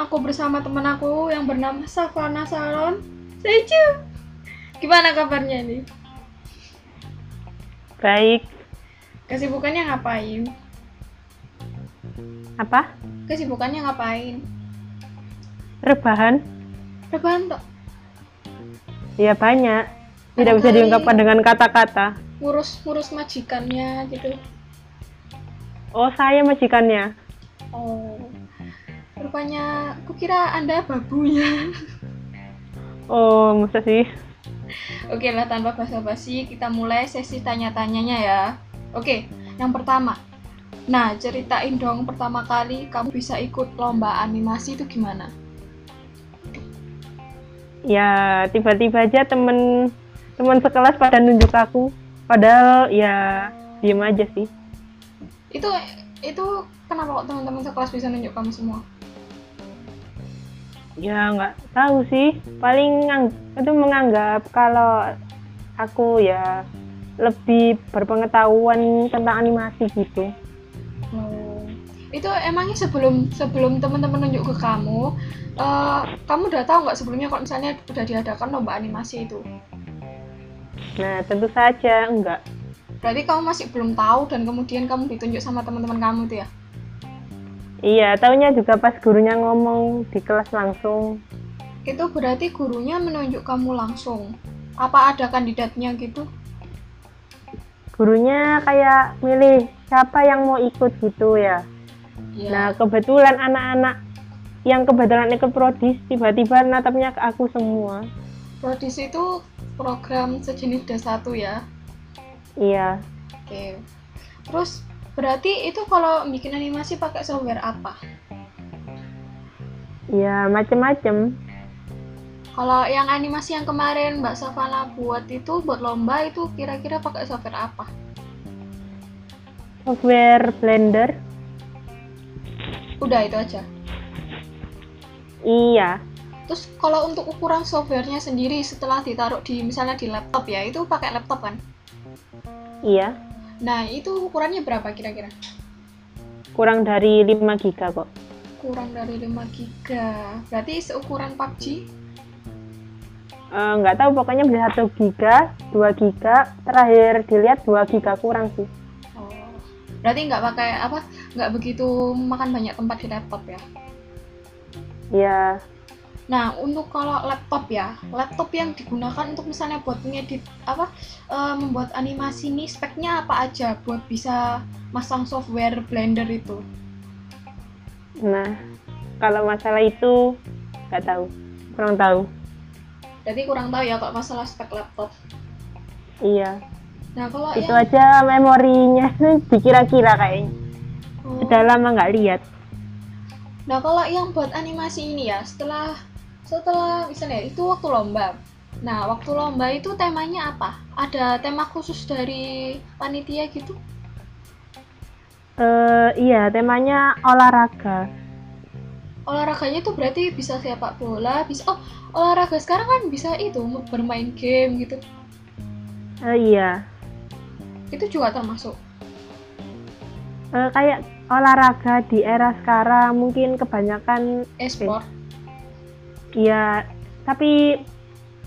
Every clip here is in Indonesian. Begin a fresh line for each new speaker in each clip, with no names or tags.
aku bersama teman aku yang bernama Savana Salon. Seju. Gimana kabarnya nih?
Baik.
Kesibukannya ngapain?
Apa?
Kesibukannya ngapain?
Rebahan?
Rebahan tok.
Ya banyak. Tidak bisa diungkapkan dengan kata-kata.
Ngurus ngurus majikannya gitu.
Oh, saya majikannya.
Oh. Rupanya kukira Anda babunya.
Oh, masa sih?
Oke lah tanpa basa-basi kita mulai sesi tanya-tanyanya ya. Oke, yang pertama. Nah, ceritain dong pertama kali kamu bisa ikut lomba animasi itu gimana?
Ya, tiba-tiba aja temen teman sekelas pada nunjuk aku. Padahal ya diem aja sih.
Itu itu kenapa kok teman-teman sekelas bisa nunjuk kamu semua?
Ya nggak tahu sih. Paling itu menganggap kalau aku ya lebih berpengetahuan tentang animasi gitu.
Oh. Itu emangnya sebelum sebelum teman-teman nunjuk ke kamu, eh, kamu udah tahu nggak sebelumnya kalau misalnya udah diadakan lomba animasi itu?
Nah, tentu saja enggak.
Berarti kamu masih belum tahu dan kemudian kamu ditunjuk sama teman-teman kamu tuh ya?
Iya, taunya juga pas gurunya ngomong di kelas langsung.
Itu berarti gurunya menunjuk kamu langsung. Apa ada kandidatnya gitu?
Gurunya kayak milih siapa yang mau ikut gitu ya.
Iya.
Nah, kebetulan anak-anak yang kebetulan ikut prodis tiba-tiba natapnya ke aku semua.
Prodis itu program sejenis D1 ya.
Iya.
Oke. Terus berarti itu kalau bikin animasi pakai software apa?
Ya, macem-macem.
Kalau yang animasi yang kemarin Mbak Savana buat itu buat lomba itu kira-kira pakai software apa?
Software Blender.
Udah itu aja.
Iya.
Terus kalau untuk ukuran softwarenya sendiri setelah ditaruh di misalnya di laptop ya, itu pakai laptop kan?
Iya.
Nah, itu ukurannya berapa kira-kira?
Kurang dari 5 giga kok.
Kurang dari 5 giga. Berarti seukuran PUBG?
Eh, nggak tahu pokoknya beli 1 giga, 2 giga, terakhir dilihat 2 giga kurang sih.
Oh. Berarti nggak pakai apa? Nggak begitu makan banyak tempat di laptop ya?
Ya,
Nah, untuk kalau laptop ya, laptop yang digunakan untuk misalnya buat ngedit apa, eh, membuat animasi nih speknya apa aja buat bisa masang software Blender itu?
nah kalau masalah itu nggak tahu, kurang tahu.
Jadi kurang tahu ya kalau masalah spek laptop.
Iya,
Nah, kalau
itu
yang
aja memorinya dikira-kira kayaknya.
Oh.
Udah lama nggak lihat.
Nah, kalau yang buat animasi ini ya, setelah setelah misalnya itu waktu lomba. Nah, waktu lomba itu temanya apa? Ada tema khusus dari panitia gitu?
Eh, iya, temanya olahraga.
Olahraganya itu berarti bisa sepak bola, bisa oh, olahraga sekarang kan bisa itu bermain game gitu.
Eh, iya,
Itu juga termasuk.
Eh, kayak olahraga di era sekarang mungkin kebanyakan
e-sport.
Iya, tapi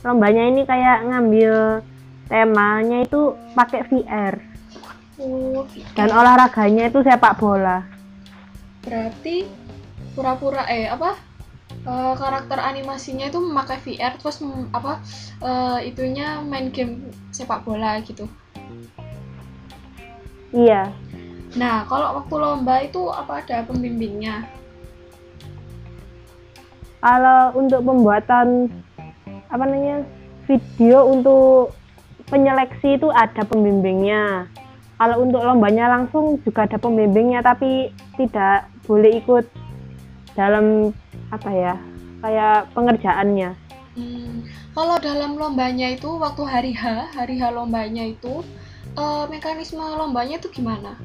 lombanya ini kayak ngambil temanya itu pakai VR
Oh,
dan olahraganya itu sepak bola.
berarti pura-pura eh apa? eh, karakter animasinya itu memakai VR terus mem- apa eh, itunya main game sepak bola gitu.
Iya,
Nah, kalau waktu lomba itu apa ada pembimbingnya?
Kalau untuk pembuatan apa namanya video untuk penyeleksi itu ada pembimbingnya. Kalau untuk lombanya langsung juga ada pembimbingnya, tapi tidak boleh ikut dalam apa ya kayak pengerjaannya.
Hmm, kalau dalam lombanya itu waktu hari H, hari H lombanya itu eh, mekanisme lombanya itu gimana?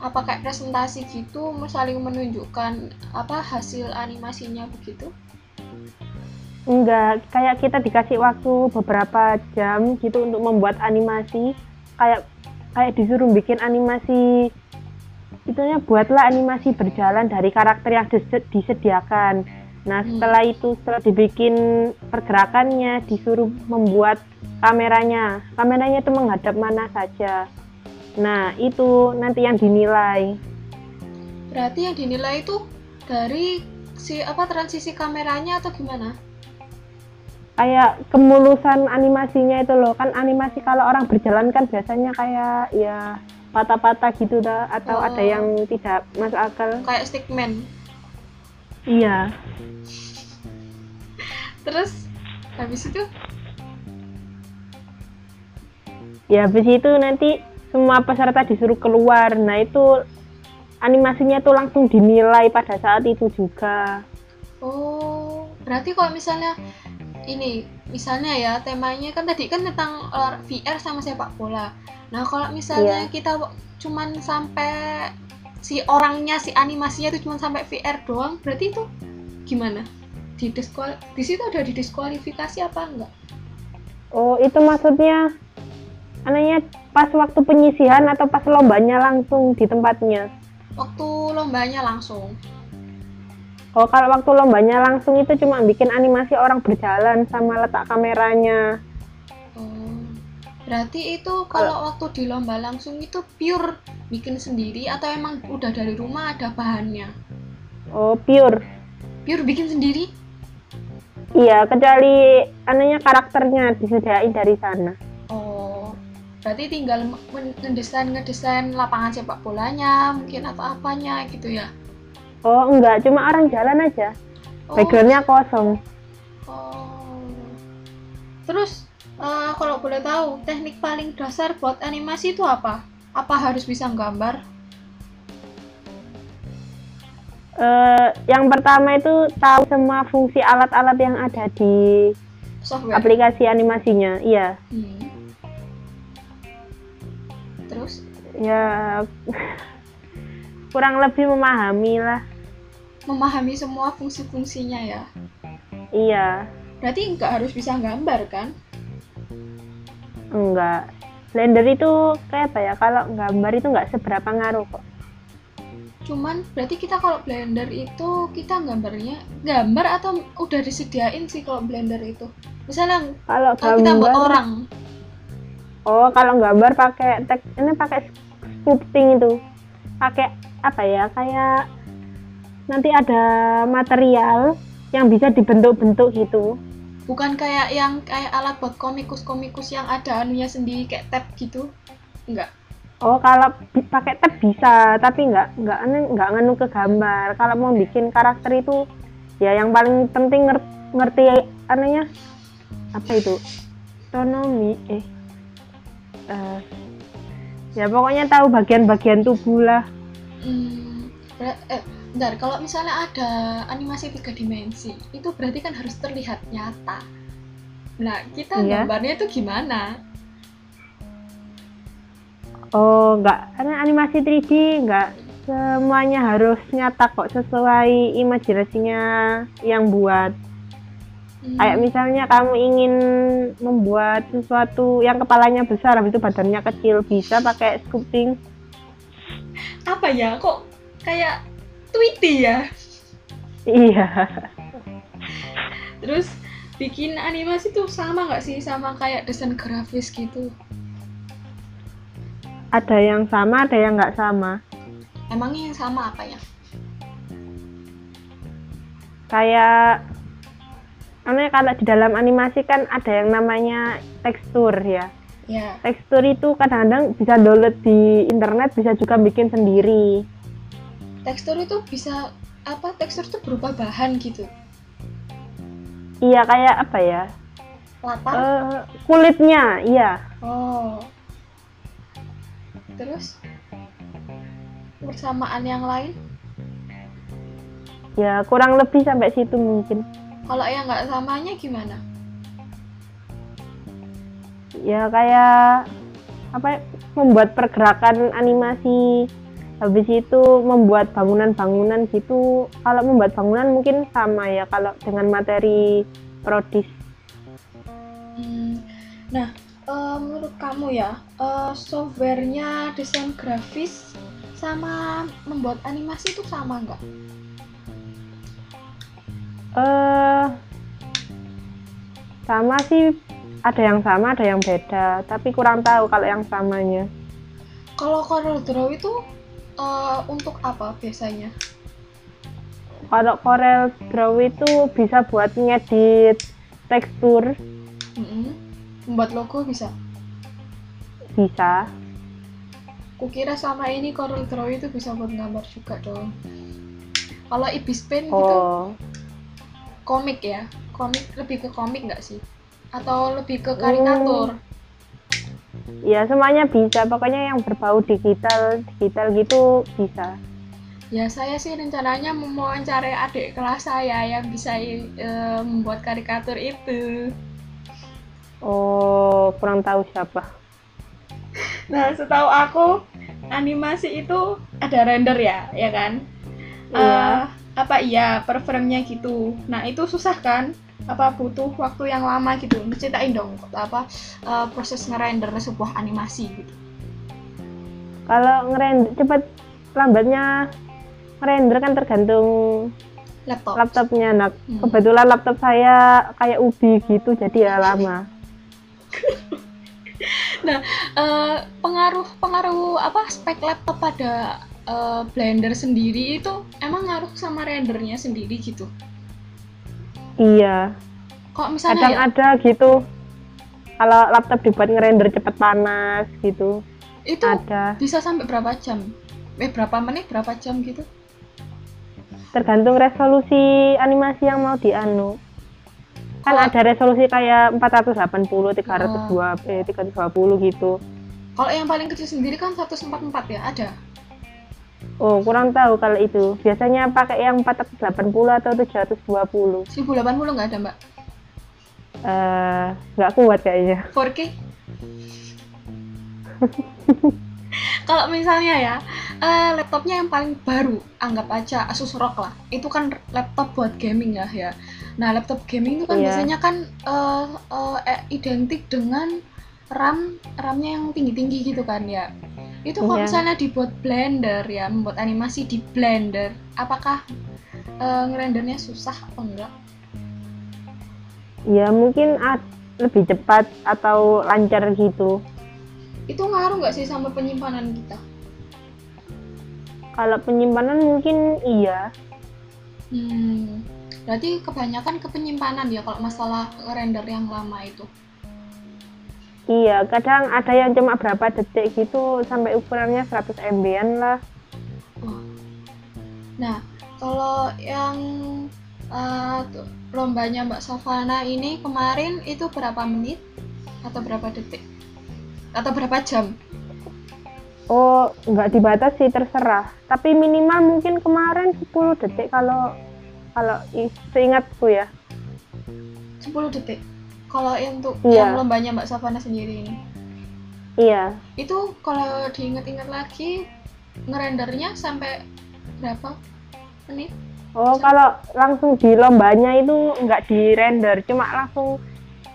Apa kayak presentasi gitu, saling menunjukkan apa hasil animasinya begitu?
Enggak, kayak kita dikasih waktu beberapa jam gitu untuk membuat animasi. Kayak kayak disuruh bikin animasi itunya buatlah animasi berjalan dari karakter yang dis- disediakan. Nah,
Hmm.
setelah itu setelah dibikin pergerakannya disuruh membuat kameranya. Kameranya itu menghadap mana saja. Nah, itu nanti yang dinilai.
Berarti yang dinilai itu dari si apa transisi kameranya atau gimana?
Kayak kemulusan animasinya itu loh. Kan animasi kalau orang berjalan kan biasanya kayak ya patah-patah gitu dah atau
Oh.
ada yang tidak masuk akal.
Kayak stickman.
Iya.
Terus habis itu
Ya habis itu nanti semua peserta disuruh keluar. Nah, itu animasinya tuh langsung dinilai pada saat itu juga.
oh, berarti kalau misalnya ini misalnya ya temanya kan tadi kan tentang eh, VR sama sepak bola. Nah, kalau misalnya
Iya.
kita cuman sampai si orangnya si animasinya itu cuman sampai VR doang, berarti itu gimana? Di diskual di situ ada didiskualifikasi apa enggak?
Oh, itu maksudnya anaknya pas waktu penyisihan atau pas lombanya langsung di tempatnya.
Waktu lombanya langsung.
Oh, kalau waktu lombanya langsung itu cuma bikin animasi orang berjalan sama letak kameranya.
Oh. Berarti itu kalau waktu di lomba langsung itu pure bikin sendiri atau emang udah dari rumah ada bahannya?
Oh, pure.
Pure bikin sendiri?
Iya, kecuali anaknya karakternya disediain dari sana.
Berarti tinggal men- ngedesain ngedesain lapangan sepak bolanya, mungkin atau apanya gitu ya.
Oh, enggak, cuma orang jalan aja.
Oh.
Backgroundnya kosong.
Oh. Terus eh, kalau boleh tahu, teknik paling dasar buat animasi itu apa? Apa harus bisa gambar?
Eh, yang pertama itu tahu semua fungsi alat-alat yang ada di
Software.
aplikasi animasinya. Iya.
Hmm.
Ya kurang lebih memahami lah.
memahami semua fungsi-fungsinya ya.
Iya.
Berarti nggak harus bisa gambar kan?
Enggak. Blender itu kayak apa ya? Kalau gambar itu nggak seberapa ngaruh kok.
Cuman berarti kita kalau Blender itu kita gambarnya gambar atau udah disediain sih kalau Blender itu. Misalnya
Kalau
kalau kita buat
gambar,
orang,
oh kalau gambar pakai tek, ini pakai sculpting itu, pakai apa ya? Kayak nanti ada material yang bisa dibentuk-bentuk gitu.
bukan kayak yang kayak alat buat komikus-komikus yang ada anunya sendiri kayak tab gitu. Enggak.
Oh kalau pakai tab bisa, tapi nggak nggak anu- nggak nganu ke gambar. Kalau mau bikin karakter itu, ya yang paling penting nger- ngerti anunya apa itu? Otonomi, eh, eh, ya pokoknya tahu bagian-bagian tubuh lah.
Hmm, ber- eh, bentar, kalau misalnya ada animasi tiga dimensi, itu berarti kan harus terlihat nyata. Nah, kita
Iya.
gambarnya itu gimana?
Oh nggak, karena animasi 3D nggak semuanya harus nyata kok sesuai imajinasinya yang buat.
Hmm,
Kayak misalnya kamu ingin membuat sesuatu yang kepalanya besar, habis itu badannya kecil, bisa pakai sculpting.
apa ya? Kok kayak Tweety ya?
Iya.
Terus bikin animasi tuh sama nggak sih sama kayak desain grafis gitu?
Ada yang sama, ada yang nggak sama.
Emangnya yang sama apa ya?
Kayak namanya kalau di dalam animasi kan ada yang namanya tekstur ya.
Ya,
Tekstur itu kadang-kadang bisa download di internet, bisa juga bikin sendiri.
tekstur itu bisa apa? Tekstur itu berupa bahan gitu.
Iya kayak apa ya?
Latar.
Eh, kulitnya, iya.
Oh. Terus persamaan yang lain?
Ya kurang lebih sampai situ mungkin.
Kalau yang nggak samanya gimana?
Ya kayak apa? ya, Membuat pergerakan animasi. Habis itu membuat bangunan-bangunan gitu. Kalau membuat bangunan mungkin sama ya kalau dengan materi prodis.
Hmm, Nah, eh, menurut kamu ya, eh, softwarenya desain grafis sama membuat animasi itu sama nggak?
Eh sama sih ada yang sama ada yang beda tapi kurang tahu kalau yang samanya
Kalau Corel Draw itu eh, untuk apa biasanya?
kalau Corel Draw itu bisa buat ngedit tekstur
Mm-mm. Membuat logo bisa.
bisa
Kukira sama ini Corel Draw itu bisa buat gambar juga dong. Kalau Ibis Pen gitu
oh
komik ya? Komik lebih ke komik nggak sih? Atau lebih ke karikatur?
ya semuanya bisa pokoknya yang berbau digital digital gitu bisa
Ya saya sih rencananya mau mewawancarai adik kelas saya yang bisa eh, membuat karikatur itu.
oh kurang tahu siapa
Nah, setahu aku animasi itu ada render ya, ya kan?
Iya.
Eh, apa iya per frame-nya gitu. Nah, itu susah kan? Apa butuh waktu yang lama gitu? Ceritain dong apa eh, proses ngerender sebuah animasi gitu.
kalau ngerender cepet lambatnya ngerender kan tergantung
Laptop.
laptopnya nah
Hmm.
kebetulan laptop saya kayak ubi gitu jadi ya lama
Eh, pengaruh pengaruh apa spek laptop pada eh, Blender sendiri itu emang ngaruh sama rendernya sendiri gitu.
iya.
Kok misalnya
kadang
ya,
ada gitu. Kalau laptop dibuat ngerender cepet panas gitu.
Itu
ada.
bisa sampai berapa jam? Eh berapa menit, berapa jam gitu?
tergantung resolusi animasi yang mau dianu. Kan
Kalau-
ada resolusi kayak 480 320 eh 320 gitu.
Kalau yang paling kecil sendiri kan 144 ya, ada.
Oh kurang tahu kalau itu biasanya pakai yang 480 atau 720
1080 nggak ada mbak?
eh nggak kuat kayaknya
4K? Kalau misalnya ya, eh, laptopnya yang paling baru, anggap aja Asus ROG lah. Itu kan laptop buat gaming ya ya. Nah laptop gaming itu kan
Iya.
biasanya kan eh, eh, identik dengan RAM RAM-nya yang tinggi-tinggi gitu kan ya. Itu kalau
Iya.
misalnya dibuat Blender ya, membuat animasi di Blender, apakah eh, ngerendernya susah atau enggak?
ya mungkin lebih cepat atau lancar gitu
Itu ngaruh nggak sih sama penyimpanan kita?
kalau penyimpanan mungkin iya
Hmm, berarti kebanyakan ke penyimpanan ya kalau masalah render yang lama itu.
Iya kadang ada yang cuma berapa detik gitu sampai ukurannya 100 MB-an lah
Wah. Nah, kalau yang tuh, lombanya Mbak Savana ini kemarin itu berapa menit atau berapa detik atau berapa jam?
oh nggak dibatasi terserah tapi minimal mungkin kemarin 10 detik kalau kalau seingatku ya
10 detik. Kalau yang untuk
Iya.
yang lombanya Mbak Savana sendiri ini,
iya.
Itu kalau diingat-ingat lagi ngerendernya sampai berapa menit?
oh kalau langsung di lombanya itu nggak di render cuma langsung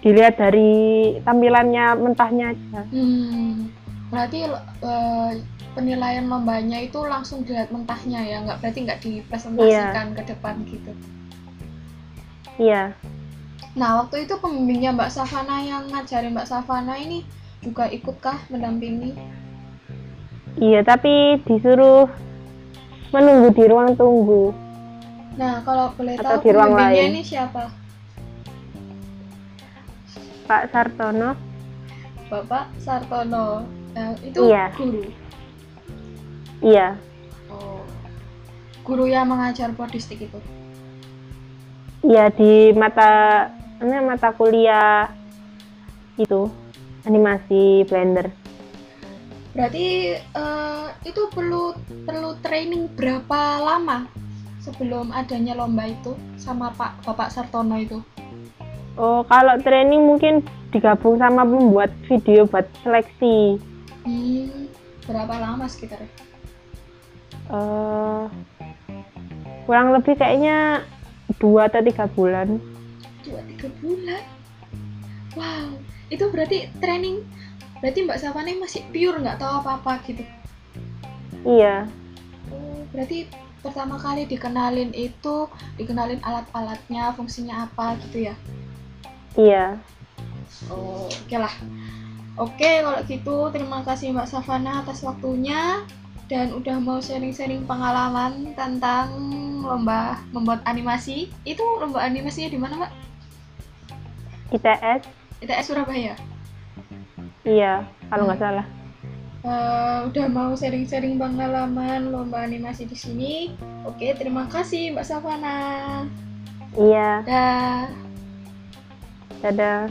dilihat dari tampilannya mentahnya aja.
Hmm, berarti eh, penilaian lombanya itu langsung dilihat mentahnya ya, nggak berarti nggak dipresentasikan ke depan gitu.
iya
Nah, waktu itu pembimbingnya Mbak Savana yang ngajarin Mbak Savana ini juga ikutkah mendampingi?
iya tapi disuruh menunggu di ruang tunggu
Nah, kalau boleh
Atau
tahu
di ruang
pembimbingnya
lain.
ini siapa?
Pak Sartono
Bapak Sartono. Nah, itu
Iya.
guru.
iya
Oh. Guru yang mengajar bodistik itu.
iya di mata ini mata kuliah itu animasi Blender
Berarti eh, itu perlu perlu training berapa lama sebelum adanya lomba itu sama Pak Bapak Sartono itu?
oh kalau training mungkin digabung sama membuat video buat seleksi
Hmm, berapa lama sekitar?
eh kurang lebih kayaknya dua atau tiga bulan
tiga bulan. Wow, itu berarti training. Berarti Mbak Savane masih pure nggak tahu apa-apa gitu.
iya
Oh, berarti pertama kali dikenalin itu dikenalin alat-alatnya, fungsinya apa gitu ya?
Iya.
Oh, oke lah. Oke, kalau gitu terima kasih Mbak Savana atas waktunya dan udah mau sharing-sharing pengalaman tentang lomba membuat animasi. Itu lomba animasinya di mana, Mbak?
ITS.
ITS Surabaya.
Iya, kalau nggak salah.
Uh, udah mau sharing-sharing pengalaman lomba animasi di sini. Oke, terima kasih Mbak Savana.
Iya.
Dah.
Dadah.